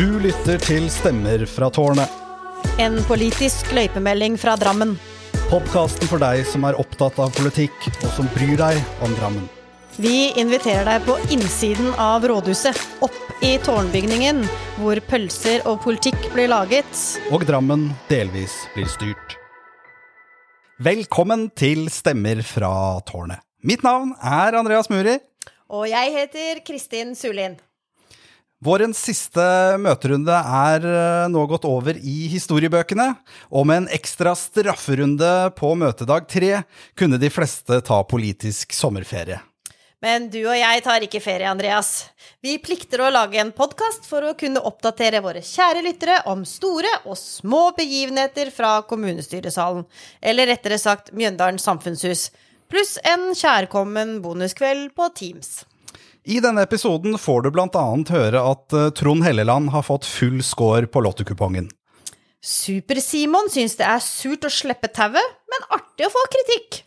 Du lytter til Stemmer fra tårnet. En politisk løypemelding fra Drammen. Podkasten for deg som er opptatt av politikk, og som bryr deg om Drammen. Vi inviterer deg på innsiden av rådhuset, opp i tårnbygningen, hvor pølser og politikk blir laget. Og Drammen delvis blir styrt. Velkommen til Stemmer fra tårnet. Mitt navn er Andreas Muri. Og jeg heter Kristin Sulin. Vårens siste møterunde er eh, nå gått over i historiebøkene, og med en ekstra strafferunde på møtedag tre kunne de fleste ta politisk sommerferie. Men du og jeg tar ikke ferie, Andreas. Vi plikter å lage en podkast for å kunne oppdatere våre kjære lyttere om store og små begivenheter fra kommunestyresalen, eller rettere sagt Mjøndalen samfunnshus, pluss en kjærkommen bonuskveld på Teams. I denne episoden får du blant annet høre at eh, Trond Helleland har fått full score på lottokupongen. Super-Simon syns det er surt å slippe tauet, men artig å få kritikk.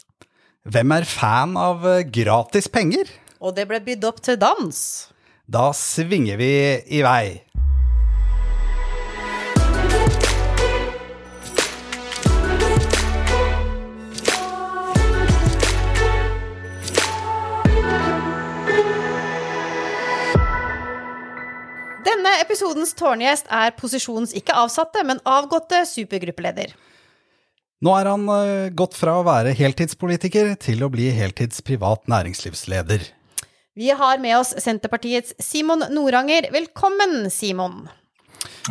Hvem er fan av eh, gratis penger? Og det ble bydd opp til dans. Da svinger vi i vei. Denne episodens tårngjest er posisjons ikke avsatte, men avgåtte supergruppeleder. Nå er han eh, gått fra å være heltidspolitiker til å bli heltids privat næringslivsleder. Vi har med oss Senterpartiets Simon Noranger. Velkommen, Simon.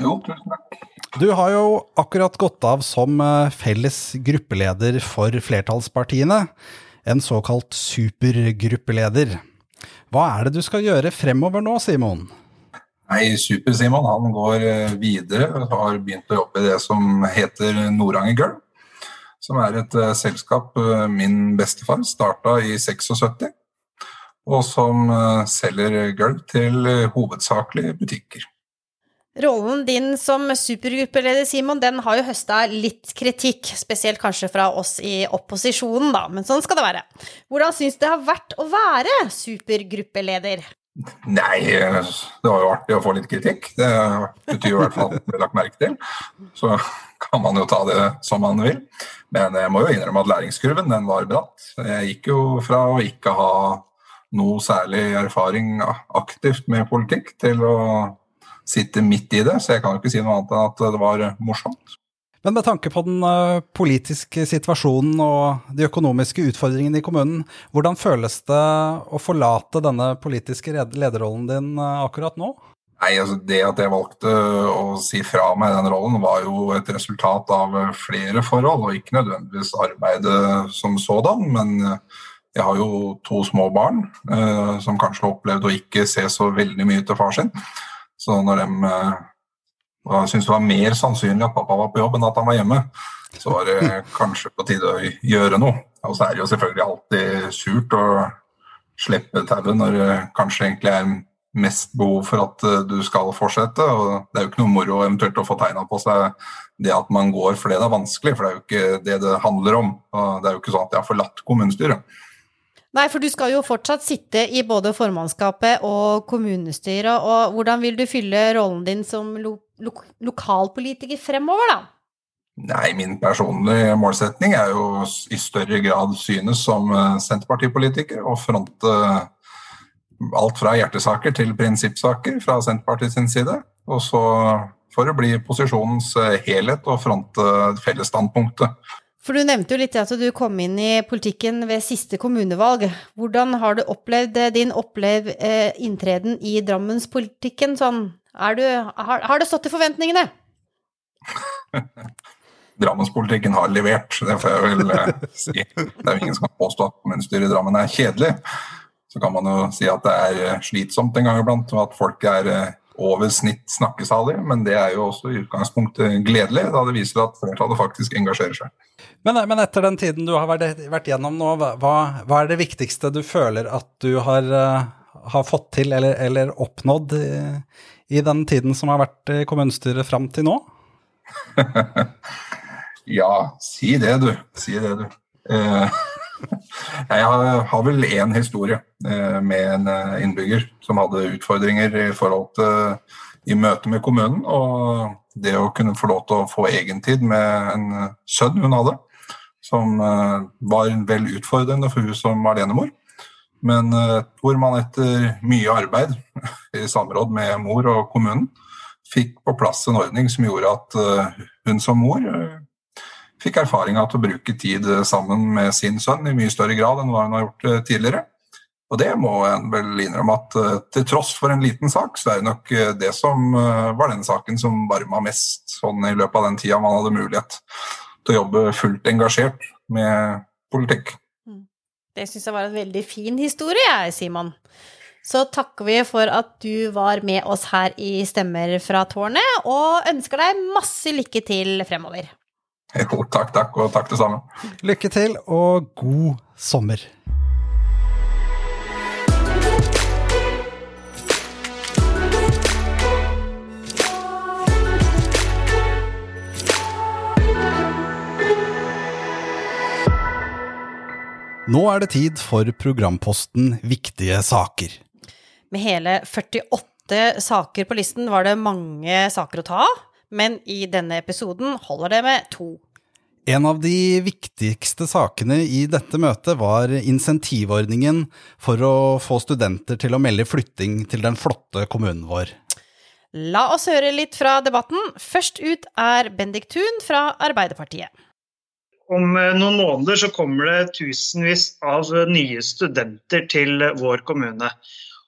Jo, tusen takk. Du har jo akkurat gått av som eh, felles gruppeleder for flertallspartiene. En såkalt supergruppeleder. Hva er det du skal gjøre fremover nå, Simon? Nei, Super-Simon han går eh, videre og har begynt å jobbe i det som heter Noranger Girl. Som er et eh, selskap eh, min bestefar starta i 76. Og som selger gulv til hovedsakelig butikker. Rollen din som supergruppeleder, Simon, den har jo høsta litt kritikk, spesielt kanskje fra oss i opposisjonen, da, men sånn skal det være. Hvordan syns det har vært å være supergruppeleder? Nei, det var jo artig å få litt kritikk. Det betyr i hvert fall at det blir lagt merke til. Så kan man jo ta det som man vil. Men jeg må jo innrømme at læringskurven den var bratt. Jeg gikk jo fra å ikke ha noe særlig erfaring aktivt med politikk til å sitte midt i det, så jeg kan jo ikke si noe annet enn at det var morsomt. Men med tanke på den eh, politiske situasjonen og de økonomiske utfordringene i kommunen, hvordan føles det å forlate denne politiske lederrollen din eh, akkurat nå? Nei, altså Det at jeg valgte å si fra meg den rollen, var jo et resultat av flere forhold, og ikke nødvendigvis arbeidet som sådan. Men jeg har jo to små barn eh, som kanskje har opplevd å ikke se så veldig mye til far sin. Så når de eh, var- syntes det var mer sannsynlig at pappa var på jobb enn at han var hjemme, så var det kanskje på tide å gjøre noe. Og så er det jo selvfølgelig alltid surt å slippe tauet når det kanskje egentlig er mest behov for at eh, du skal fortsette. og Det er jo ikke noe moro eventuelt å få tegna på seg det at man går fordi det er vanskelig, for det er jo ikke det det handler om. Og det er jo ikke sånn at jeg har forlatt kommunestyret. Nei, for du skal jo fortsatt sitte i både formannskapet og kommunestyret, og hvordan vil du fylle rollen din som lo lo lokalpolitiker fremover, da? Nei, min personlige målsetning er jo i større grad synes som eh, Senterpartipolitiker og fronte alt fra hjertesaker til prinsippsaker fra Senterpartiet sin side. Og så for å bli posisjonens eh, helhet og fronte fellesstandpunktet. For du nevnte jo litt at du kom inn i politikken ved siste kommunevalg. Hvordan har du opplevd eh, din opplev eh, inntreden i Drammenspolitikken sånn? Er du, har, har det stått til forventningene? Drammenspolitikken har levert, det får jeg vel eh, si. Det er jo ingen som kan påstå at kommunestyret i Drammen er kjedelig. Så kan man jo si at det er eh, slitsomt en gang iblant, og at folk er eh, over snitt snakkesalige, men det er jo også i utgangspunktet gledelig, da det viser at flertallet faktisk engasjerer seg. Men, men etter den tiden du har vært, vært gjennom nå, hva, hva er det viktigste du føler at du har, eh, har fått til eller, eller oppnådd i, i den tiden som har vært i kommunestyret fram til nå? Ja, si det, du. Si det, du. Eh, Jeg har vel én historie eh, med en eh, innbygger som hadde utfordringer i forhold til i møte med kommunen. Og det å kunne få lov til å få egentid med en sønn hun hadde, som var vel utfordrende for hun som alenemor. Men hvor man etter mye arbeid i samråd med mor og kommunen fikk på plass en ordning som gjorde at hun som mor fikk erfaringa til å bruke tid sammen med sin sønn i mye større grad enn hva hun har gjort eh, tidligere. Og det må en vel innrømme at eh, til tross for en liten sak, så er det nok eh, det som var den saken som varma mest sånn i løpet av den tida man hadde mulighet til å jobbe fullt engasjert med politikk. Det syns jeg var en veldig fin historie, Simon. Så takker vi for at du var med oss her i Stemmer fra tårnet, og ønsker deg masse lykke til fremover. Jo, takk, takk, og takk det samme. Lykke til, og god sommer. Nå er det tid for programposten Viktige saker. Med hele 48 saker på listen var det mange saker å ta av men i denne episoden holder det med to. En av de viktigste sakene i dette møtet var insentivordningen for å få studenter til å melde flytting til den flotte kommunen vår. La oss høre litt fra debatten. Først ut er Bendik Thun fra Arbeiderpartiet. Om eh, noen måneder så kommer det tusenvis av nye studenter til vår kommune.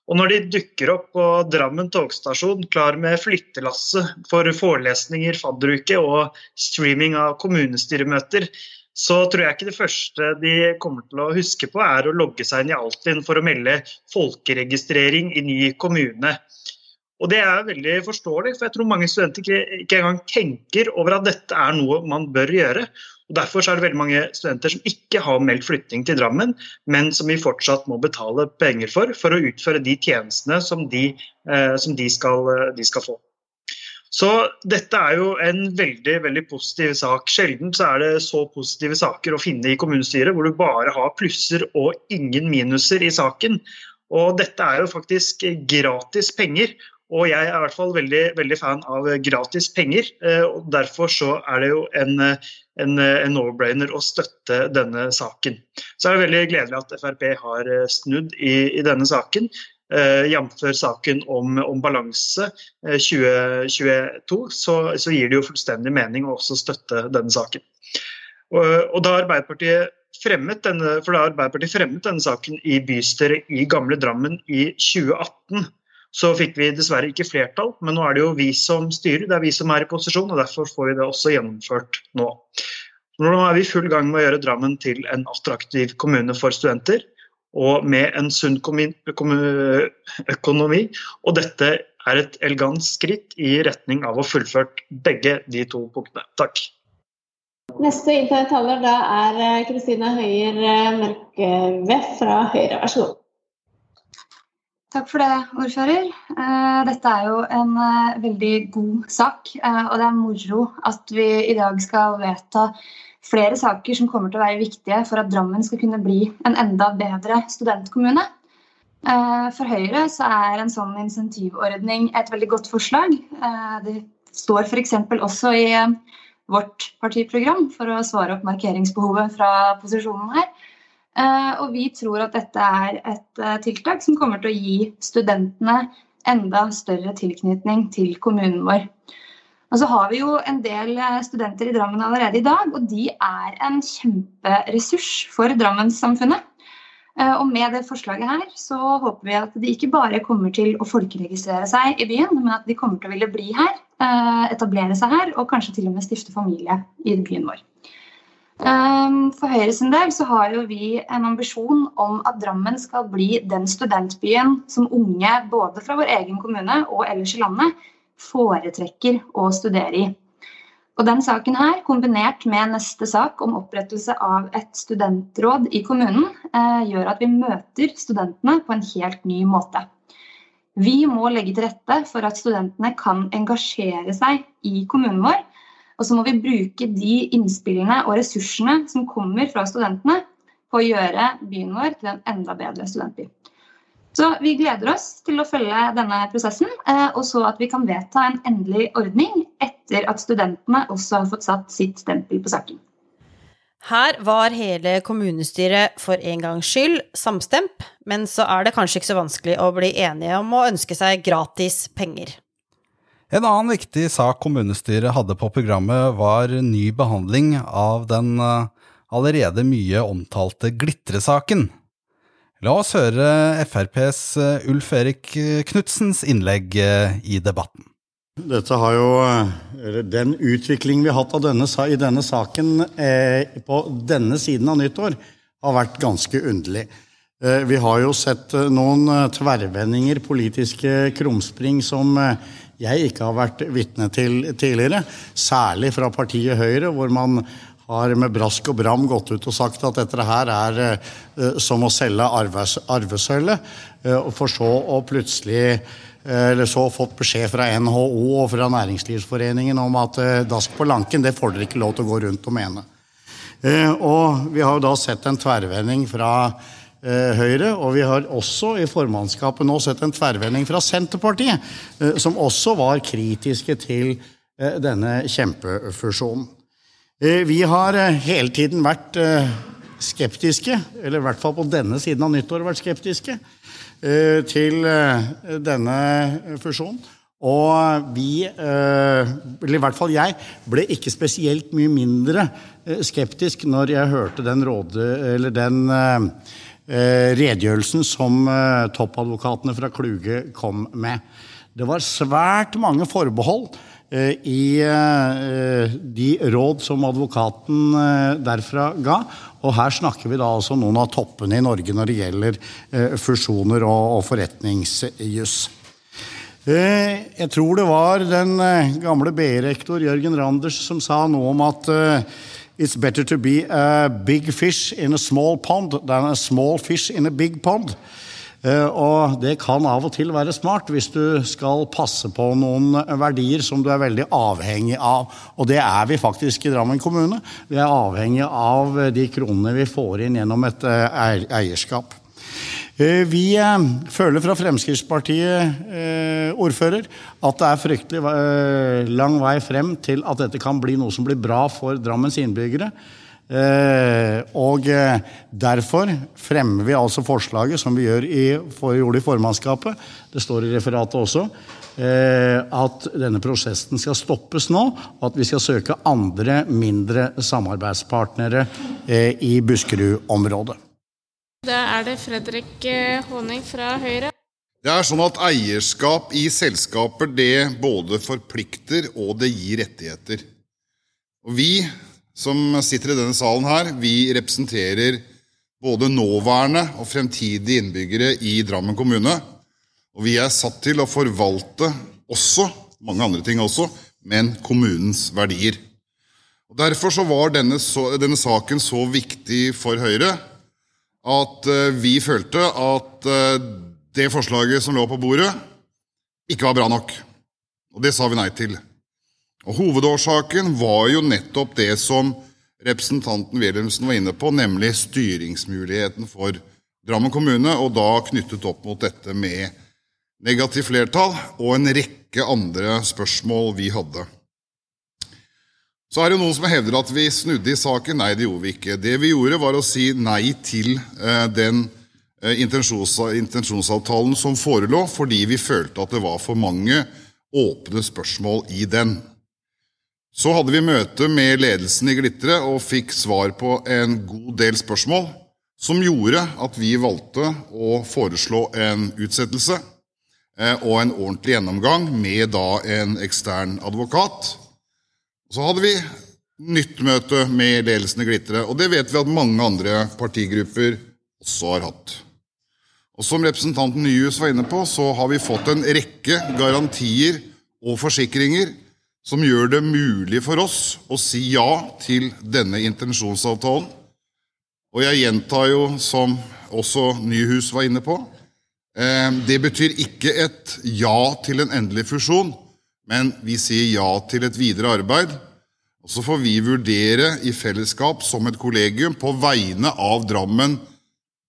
Og når de dukker opp på Drammen togstasjon klar med flyttelasse for forelesninger, fadderuke og streaming av kommunestyremøter, så tror jeg ikke det første de kommer til å huske på, er å logge seg inn i Altinn for å melde folkeregistrering i ny kommune. Og Det er veldig forståelig, for jeg tror mange studenter ikke engang tenker over at dette er noe man bør gjøre. Og Derfor er det veldig mange studenter som ikke har meldt flytting til Drammen, men som vi fortsatt må betale penger for, for å utføre de tjenestene som de, eh, som de, skal, eh, de skal, få. Så dette er jo en veldig veldig positiv sak. Sjelden så er det så positive saker å finne i kommunestyret, hvor du bare har plusser og ingen minuser i saken. Og dette er jo faktisk gratis penger. Og jeg er i hvert fall veldig, veldig fan av gratis penger. Eh, og Derfor så er det jo en, en, en no-brainer å støtte denne saken. Så er det veldig gledelig at Frp har eh, snudd i, i denne saken. Eh, Jf. saken om, om balanse eh, 2022, så, så, gir det jo fullstendig mening å også støtte denne saken. Og, og da Arbeiderpartiet denne, for da Arbeiderpartiet fremmet denne saken i bystyret i gamle Drammen i 2018, så fikk vi dessverre ikke flertall, men nå er det jo vi som styrer, det er vi som er i posisjon, og derfor får vi det også gjennomført nå. Nå er vi i full gang med å gjøre Drammen til en attraktiv kommune for studenter, og med en sunn økonomi. Og dette er et elegant skritt i retning av å fullført begge de to punktene. Takk. Neste taler da er Kristine Høyer Mørkve fra Høyre. Vær så god. Takk for det, ordfører. Eh, dette er jo en eh, veldig god sak. Eh, og det er moro at vi i dag skal vedta flere saker som kommer til å være viktige for at Drammen skal kunne bli en enda bedre studentkommune. For Høyre så er en sånn insentivordning et veldig godt forslag. Det står f.eks. også i vårt partiprogram for å svare opp markeringsbehovet fra posisjonen her. Eh, og vi tror at dette er et eh, tiltak som kommer til å gi studentene enda større tilknytning til kommunen vår. Og så har vi jo en del eh, studenter i Drammen allerede i dag, og de er en kjemperessurs for Drammenssamfunnet. Og med det forslaget her så håper vi at de ikke bare kommer til å folkeregistrere seg i byen, men at de kommer til å ville bli her, etablere seg her og kanskje til og med stifte familie i byen vår. Ehm, for Høyre sin del så har jo vi en ambisjon om at Drammen skal bli den studentbyen som unge både fra vår egen kommune og ellers i landet foretrekker å studere i. Og den saken her, kombinert med neste sak om opprettelse av et studentråd i kommunen, eh, gjør at vi møter studentene på en helt ny måte. Vi må legge til rette for at studentene kan engasjere seg i kommunen vår og så må vi bruke de innspillene og ressursene som kommer fra studentene, på å gjøre byen vår til en enda bedre studentby. Så vi gleder oss til å følge denne prosessen, eh, og så at vi kan vedta en endelig ordning etter at studentene også har fått satt sitt stempel på saken. Her var hele kommunestyret for en gangs skyld samstemt, men så er det kanskje ikke så vanskelig å bli enige om å ønske seg gratis penger. En annen viktig sak kommunestyret hadde på programmet, var ny behandling av den eh, allerede mye omtalte glitresaken. La oss høre FrPs eh, Ulf Erik Knutsens innlegg eh, i debatten. Dette har jo, Den utviklingen vi har hatt denne, i denne saken eh, på denne siden av nyttår, har vært ganske underlig. Eh, vi har jo sett noen tverrvendinger, politiske krumspring, som jeg ikke har vært vitne til tidligere. Særlig fra partiet Høyre, hvor man har med brask og bram gått ut og sagt at dette her er som å selge arves, arvesølvet, for så å plutselig eller så fått beskjed fra NHO og fra Næringslivsforeningen om at dask på lanken, det får dere ikke lov til å gå rundt og mene. Og vi har jo da sett en tverrvending fra Høyre, og vi har også i formannskapet nå sett en tverrvending fra Senterpartiet, som også var kritiske til denne kjempefusjonen. Eh, vi har eh, hele tiden vært eh, skeptiske, eller i hvert fall på denne siden av nyttår vært skeptiske, til denne fusjonen. Og vi, eller i hvert fall jeg, ble ikke spesielt mye mindre skeptisk når jeg hørte den, råde, eller den redegjørelsen som toppadvokatene fra Kluge kom med. Det var svært mange forbehold Eh, i eh, de råd som advokaten eh, derfra ga. Og her snakker vi da altså noen av toppene i Norge når det gjelder fusjoner og forretningsjuss. Jeg tror det var den gamle BI-rektor Jørgen Randers som sa noe om at It's better to be a big fish in a small pond than a small fish in a big pond. Eh, og det kan av og til være smart hvis du skal passe på noen verdier som du er veldig avhengig av. Og det er vi faktisk i Drammen kommune. Vi er avhengig av de kronene vi får inn gjennom et eh, eierskap. Eh, vi føler fra Fremskrittspartiet ordfører at det er fryktelig lang vei frem til at dette kan bli noe som blir bra for Drammens innbyggere. Eh, og eh, derfor fremmer vi altså forslaget som vi i, gjorde i formannskapet. Det står i referatet også. Eh, at denne prosessen skal stoppes nå, og at vi skal søke andre, mindre samarbeidspartnere i Buskerud-området. Da er det Fredrik Håning fra Høyre. Det er sånn at Eierskap i selskaper det både forplikter og det gir rettigheter. Og Vi som sitter i denne salen her, vi representerer både nåværende og fremtidige innbyggere i Drammen kommune. Og vi er satt til å forvalte også, mange andre ting også, men kommunens verdier. Og Derfor så var denne, denne saken så viktig for Høyre at eh, vi følte at eh, det forslaget som lå på bordet, ikke var bra nok. Og det sa vi nei til. Og Hovedårsaken var jo nettopp det som representanten Wilhelmsen var inne på, nemlig styringsmuligheten for Drammen kommune, og da knyttet opp mot dette med negativt flertall og en rekke andre spørsmål vi hadde. Så er det noen som hevder at vi snudde i saken. Nei, det gjorde vi ikke. Det vi gjorde, var å si nei til eh, den eh, intensjonsavtalen som forelå, fordi vi følte at det var for mange åpne spørsmål i den. Så hadde vi møte med ledelsen i Glitre og fikk svar på en god del spørsmål, som gjorde at vi valgte å foreslå en utsettelse eh, og en ordentlig gjennomgang med da en ekstern advokat. Så hadde vi nytt møte med ledelsen i Glitre, og det vet vi at mange andre partigrupper også har hatt. Og Som representanten Nyhus var inne på, så har vi fått en rekke garantier og forsikringer som gjør det mulig for oss å si ja til denne intensjonsavtalen. Og jeg gjentar jo, som også Nyhus var inne på, eh, det betyr ikke et ja til en endelig fusjon, men vi sier ja til et videre arbeid. Og så får vi vurdere i fellesskap som et kollegium på vegne av Drammen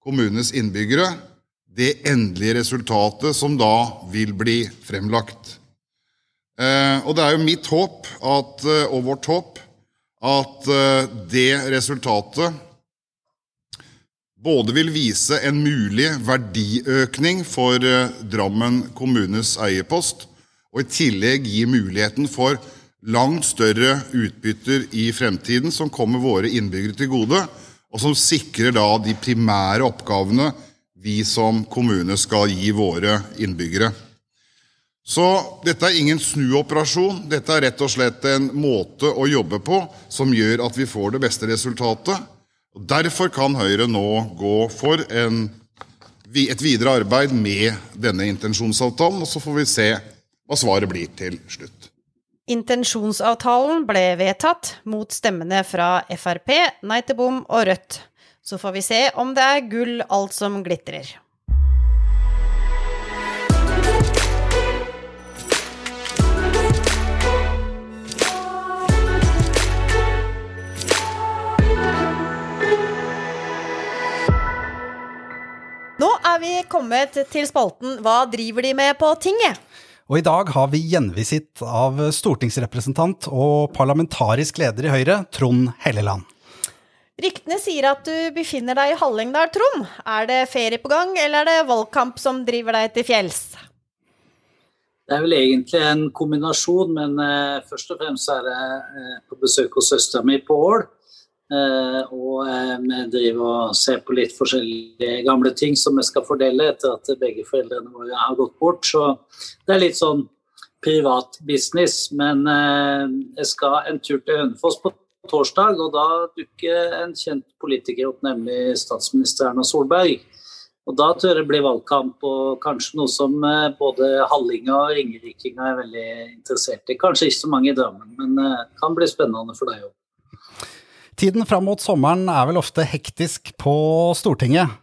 kommunes innbyggere det endelige resultatet som da vil bli fremlagt. Eh, og det er jo mitt håp at, eh, og vårt håp at eh, det resultatet både vil vise en mulig verdiøkning for Drammen kommunes eierpost, og i tillegg gi muligheten for langt større utbytter i fremtiden som kommer våre innbyggere til gode, og som sikrer da de primære oppgavene vi som kommune skal gi våre innbyggere. Så dette er ingen snuoperasjon. Dette er rett og slett en måte å jobbe på som gjør at vi får det beste resultatet. Og Derfor kan Høyre nå gå for en, et videre arbeid med denne intensjonsavtalen, og så får vi se hva svaret blir til slutt. Intensjonsavtalen ble vedtatt mot stemmene fra Frp, Nei til bom og Rødt. Så får vi se om det er gull alt som glitrer. Nå er vi kommet til spalten Hva driver de med på tinget? Og i dag har vi gjenvisitt av stortingsrepresentant og parlamentarisk leder i Høyre, Trond Helleland. Ryktene sier at du befinner deg i Hallingdal, Trond. Er det ferie på gang, eller er det valgkamp som driver deg til fjells? Det er vel egentlig en kombinasjon, men uh, først og fremst er det uh, på besøk hos søstera mi på Ål. Uh, og vi driver og ser på litt forskjellige gamle ting som vi skal fordele etter at begge foreldrene våre har gått bort. Så det er litt sånn privat business. Men jeg skal en tur til Hønefoss på torsdag, og da dukker en kjent politiker opp, nemlig statsminister Erna Solberg. Og Da tror jeg det blir valgkamp, og kanskje noe som eh, både Hallinga og ringerikinger er veldig interessert i. Kanskje ikke så mange i Drammen, men det eh, kan bli spennende for deg òg. Tiden fram mot sommeren er vel ofte hektisk på Stortinget.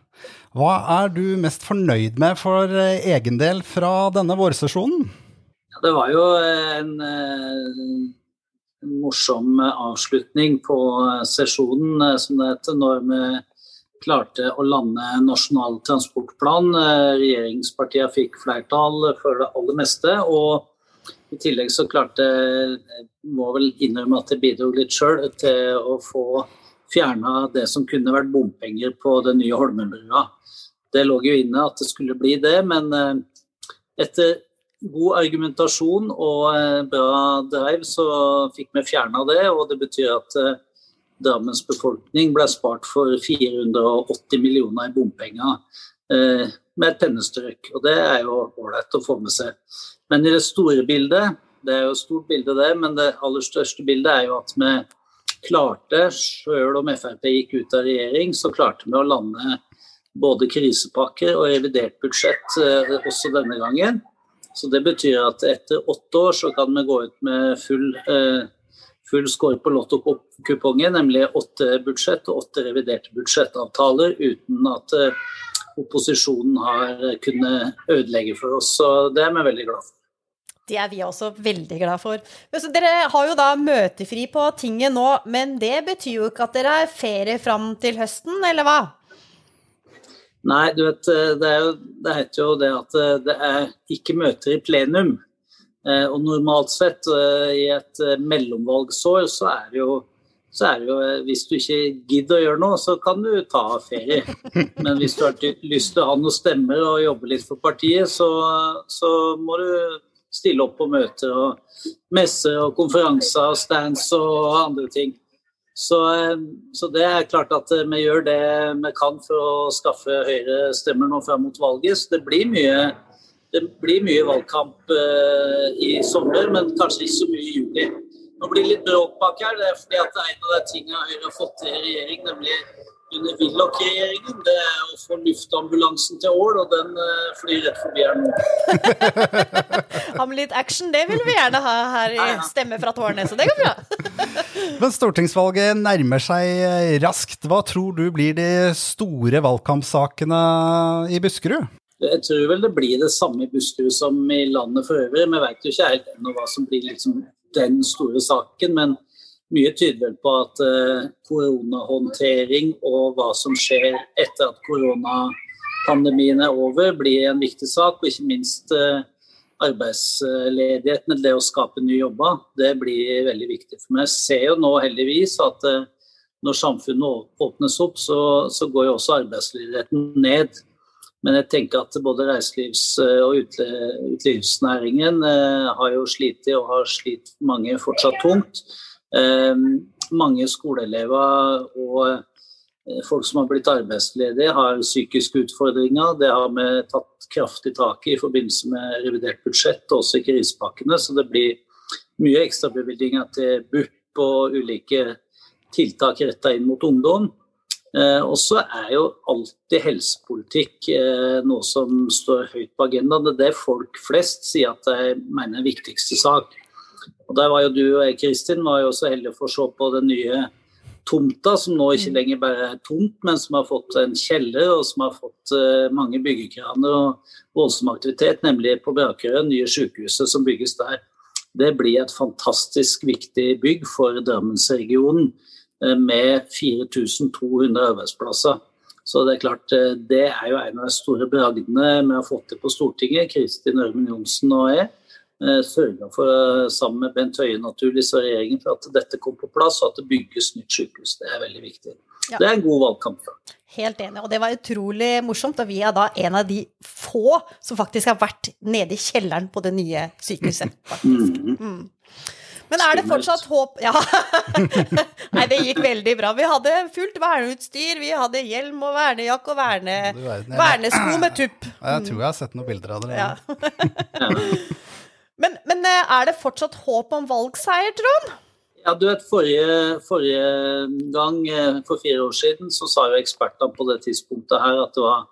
Hva er du mest fornøyd med for eh, egen del fra denne vårsesjonen? Ja, det var jo en morsom avslutning på sesjonen, eh, som det heter, når vi klarte å lande Nasjonal transportplan. Eh, regjeringspartiene fikk flertall for det aller meste. og i tillegg så klarte jeg må vel innrømme at jeg bidro litt sjøl til å få fjerna det som kunne vært bompenger på den nye Holmenbrua. Det lå jo inne at det skulle bli det, men eh, etter god argumentasjon og eh, bra drive, så fikk vi fjerna det. Og det betyr at eh, Drammens befolkning ble spart for 480 millioner i bompenger eh, med et pennestrøk. Og det er jo ålreit å få med seg. Men i det store bildet, det er jo et stort bilde det, men det aller største bildet er jo at vi klarte, sjøl om Frp gikk ut av regjering, så klarte vi å lande både krisepakker og revidert budsjett også denne gangen. Så Det betyr at etter åtte år så kan vi gå ut med full, eh, full score på lottokupongen, nemlig åtte budsjett og åtte reviderte budsjettavtaler, uten at eh, opposisjonen har kunnet ødelegge for oss. Så Det er vi veldig glad for. Det er vi også veldig glad for. Dere har jo da møtefri på tinget nå, men det betyr jo ikke at dere har ferie fram til høsten, eller hva? Nei, du vet, eh, det, jo, det, heter jo det at eh, det er ikke møter i plenum. Eh, og normalt sett i et mellomvalgsår så er det jo så er det jo, Hvis du ikke gidder å gjøre noe, så kan du ta ferie. Men hvis du har lyst til å ha noen stemmer og jobbe litt for partiet, så, så må du stille opp på møter og messer og konferanser og stands og andre ting. Så, eh, så, det er klart at eh, vi gjør det vi kan for å skaffe høyere stemmer nå fram mot valget. Så det blir mye, det blir mye valgkamp uh, i sommer, men kanskje ikke så mye i juli. Nå blir det litt bråk bak her. Det er fordi at det er en av de tingene Høyre har fått til i regjering, nemlig under Willoch-regjeringen, det er å få luftambulansen til Ål, og den uh, flyr rett forbi her nå. ha med litt action, det vil vi gjerne ha her i Stemme fra tårnet, så det går bra. Men stortingsvalget nærmer seg raskt. Hva tror du blir de store valgkampsakene i Buskerud? Jeg tror vel det blir det samme i Buskerud som i landet for øvrig. Vi vet jo ikke helt ennå hva som blir liksom den store saken. men mye tyder vel på at eh, koronahåndtering og hva som skjer etter at koronapandemien er over, blir en viktig sak. Og ikke minst arbeidsledighet, arbeidsledigheten, det å skape nye jobber, det blir veldig viktig for meg. Jeg ser jo nå heldigvis at eh, når samfunnet åpnes opp, så, så går jo også arbeidsledigheten ned. Men jeg tenker at både reiselivs- og utelivsnæringen har jo slitt og har slitt mange fortsatt tungt. Eh, mange skoleelever og eh, folk som har blitt arbeidsledige, har psykiske utfordringer. Det har vi tatt kraftig tak i i forbindelse med revidert budsjett, og også i krisepakkene. Så det blir mye ekstrabevilgninger til BUP og ulike tiltak retta inn mot ungdom. Eh, og så er jo alltid helsepolitikk eh, noe som står høyt på agendaen. Det er det folk flest sier at de mener er viktigste sak. Og Der var jo du og jeg, Kristin, var jo også heldige for å se på den nye tomta, som nå ikke mm. lenger bare er tomt, men som har fått en kjeller og som har fått uh, mange byggekraner og voldsom aktivitet, nemlig på Brakerøy, nye sykehuset som bygges der. Det blir et fantastisk viktig bygg for Drammensregionen uh, med 4200 arbeidsplasser. Så det er klart, uh, det er jo en av de store bragdene vi har fått til på Stortinget, Kristin Ørmen Johnsen og jeg. Eh, sørga for, eh, sammen med Bent Høie naturligvis og regjeringen, for at dette kom på plass og at det bygges nytt sykehus. Det er veldig viktig. Ja. Det er en god valgkamp. Helt enig, og det var utrolig morsomt. Og vi er da en av de få som faktisk har vært nede i kjelleren på det nye sykehuset. Mm. Mm. Men er det fortsatt håp Ja. Nei, det gikk veldig bra. Vi hadde fullt verneutstyr. Vi hadde hjelm og vernejakke og verne, vernesko med tupp. Jeg tror jeg har sett noen bilder av det. Ja. Men, men, eh, er det fortsatt håp om valgseier, Trond? Ja, du vet, forrige, forrige, gang, eh, for fire år siden, så sa jo ekspertene på det tidspunktet her at det var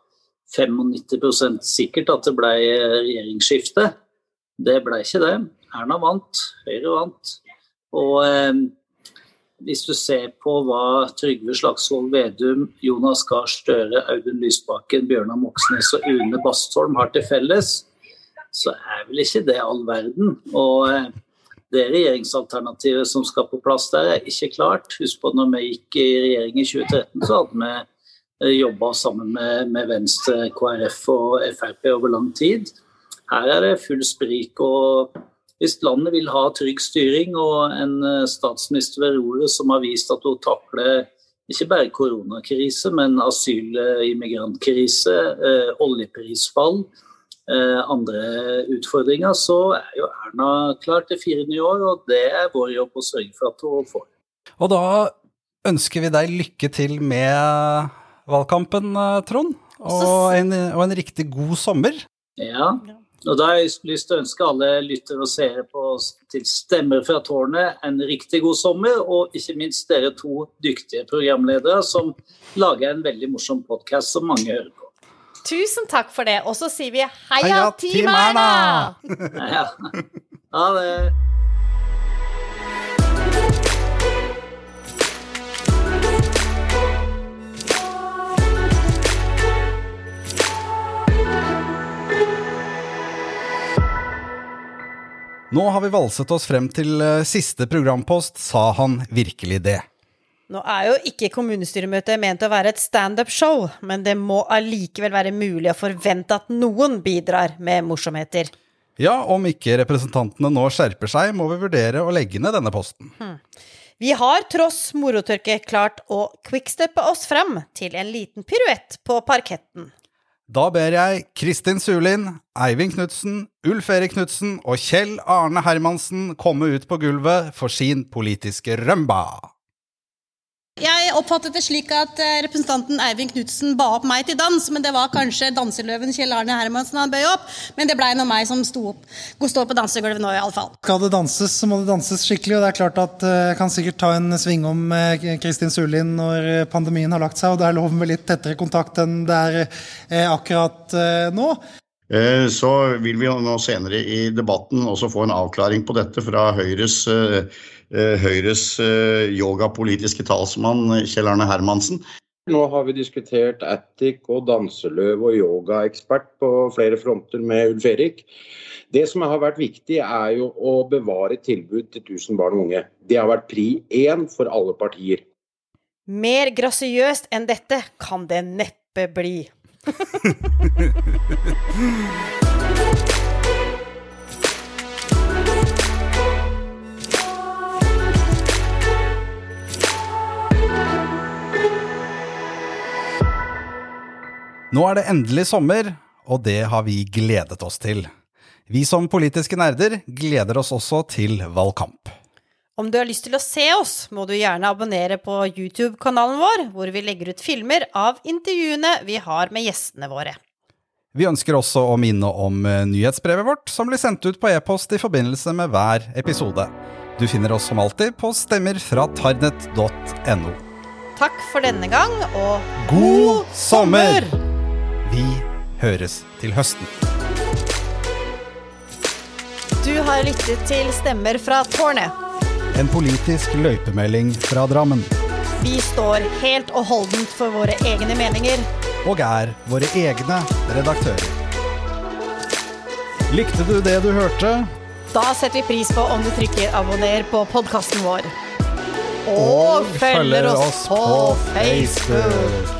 95% sikkert at det ble eh, regjeringsskifte. Det ble ikke det. Erna vant, Høyre vant. Og eh, hvis du ser på hva Trygve Slagsvold Vedum, Jonas Gahr Støre, Audun Lysbakken, Bjørnar Moxnes og Une Bastholm har til felles, så er vel ikke det all verden. Og eh, det regjeringsalternativet som skal på plass der, er ikke klart. Husk på når vi gikk i regjering i 2013, så hadde vi eh, jobba sammen med, med, Venstre, KrF og Frp over lang tid. Her er det full sprik. og Hvis landet vil ha trygg styring og en eh, statsminister ved roret som har vist at hun takler ikke bare koronakrise, men asyl- og immigrantkrise, oljeprisfall, andre utfordringer, så er jo Erna klar til fire nye år, og det er vår jobb å sørge for at hun får. Og da ønsker vi deg lykke til med valgkampen, eh, Trond. Og en, og en riktig god sommer. Ja. Og da har jeg lyst til å ønske alle lyttere og seere på til Stemmer fra tårnet en riktig god sommer, og ikke minst dere to dyktige programledere som lager en veldig morsom podkast som mange hører på. Tusen takk for det. Og så sier vi heia, heia Team Erna! Heia. Ha det. Nå har vi valset oss frem til eh, siste programpost, sa han virkelig det? Nå er jo ikke kommunestyremøtet ment å være et standup-show, men det må allikevel være mulig å forvente at noen bidrar med morsomheter. Ja, om ikke representantene nå skjerper seg, må vi vurdere å legge ned denne posten. Hmm. Vi har tross morotørke klart å quicksteppe oss frem til en liten piruett på parketten. Da ber jeg Kristin Sulin, Eivind Knutsen, Ulf Erik Knutsen og Kjell Arne Hermansen komme ut på gulvet for sin politiske rømba. Jeg oppfattet det slik at eh, representanten Eivind Knutsen ba opp meg til dans, men det var kanskje danseløven Kjell Arne Hermansen han bøy opp. Men det blei nå meg som sto opp. God stå på dansegulvet nå, iallfall. Skal det danses, så må det danses skikkelig. Og det er klart at eh, jeg kan sikkert ta en sving om Kristin Sulin når eh, pandemien har lagt seg, og det er lov med litt tettere kontakt enn det er akkurat nå. Så vil vi nå senere i debatten også få en avklaring på dette fra Høyres Eh, Høyres eh, yogapolitiske talsmann Kjell Arne Hermansen. Nå har vi diskutert Attic og danseløv og yogaekspert på flere fronter med Ulf Erik. Det som har vært viktig, er jo å bevare tilbud til 1000 barn og unge. Det har vært pri én for alle partier. Mer grasiøst enn dette kan det neppe bli. Nå er det endelig sommer, og det har vi gledet oss til. Vi som politiske nerder gleder oss også til valgkamp. Om du har lyst til å se oss, må du gjerne abonnere på YouTube-kanalen vår, hvor vi legger ut filmer av intervjuene vi har med gjestene våre. Vi ønsker også å minne om eh, nyhetsbrevet vårt, som blir sendt ut på e-post i forbindelse med hver episode. Du finner oss som alltid på stemmerfratarnet.no. Takk for denne gang, og God sommer! Vi høres til høsten. Du har lyttet til Stemmer fra tårnet. En politisk løypemelding fra Drammen. Vi står helt og holdent for våre egne meninger. Og er våre egne redaktører. Likte du det du hørte? Da setter vi pris på om du trykker abonner på podkasten vår. Og, Og følger oss på Facebook. Facebook.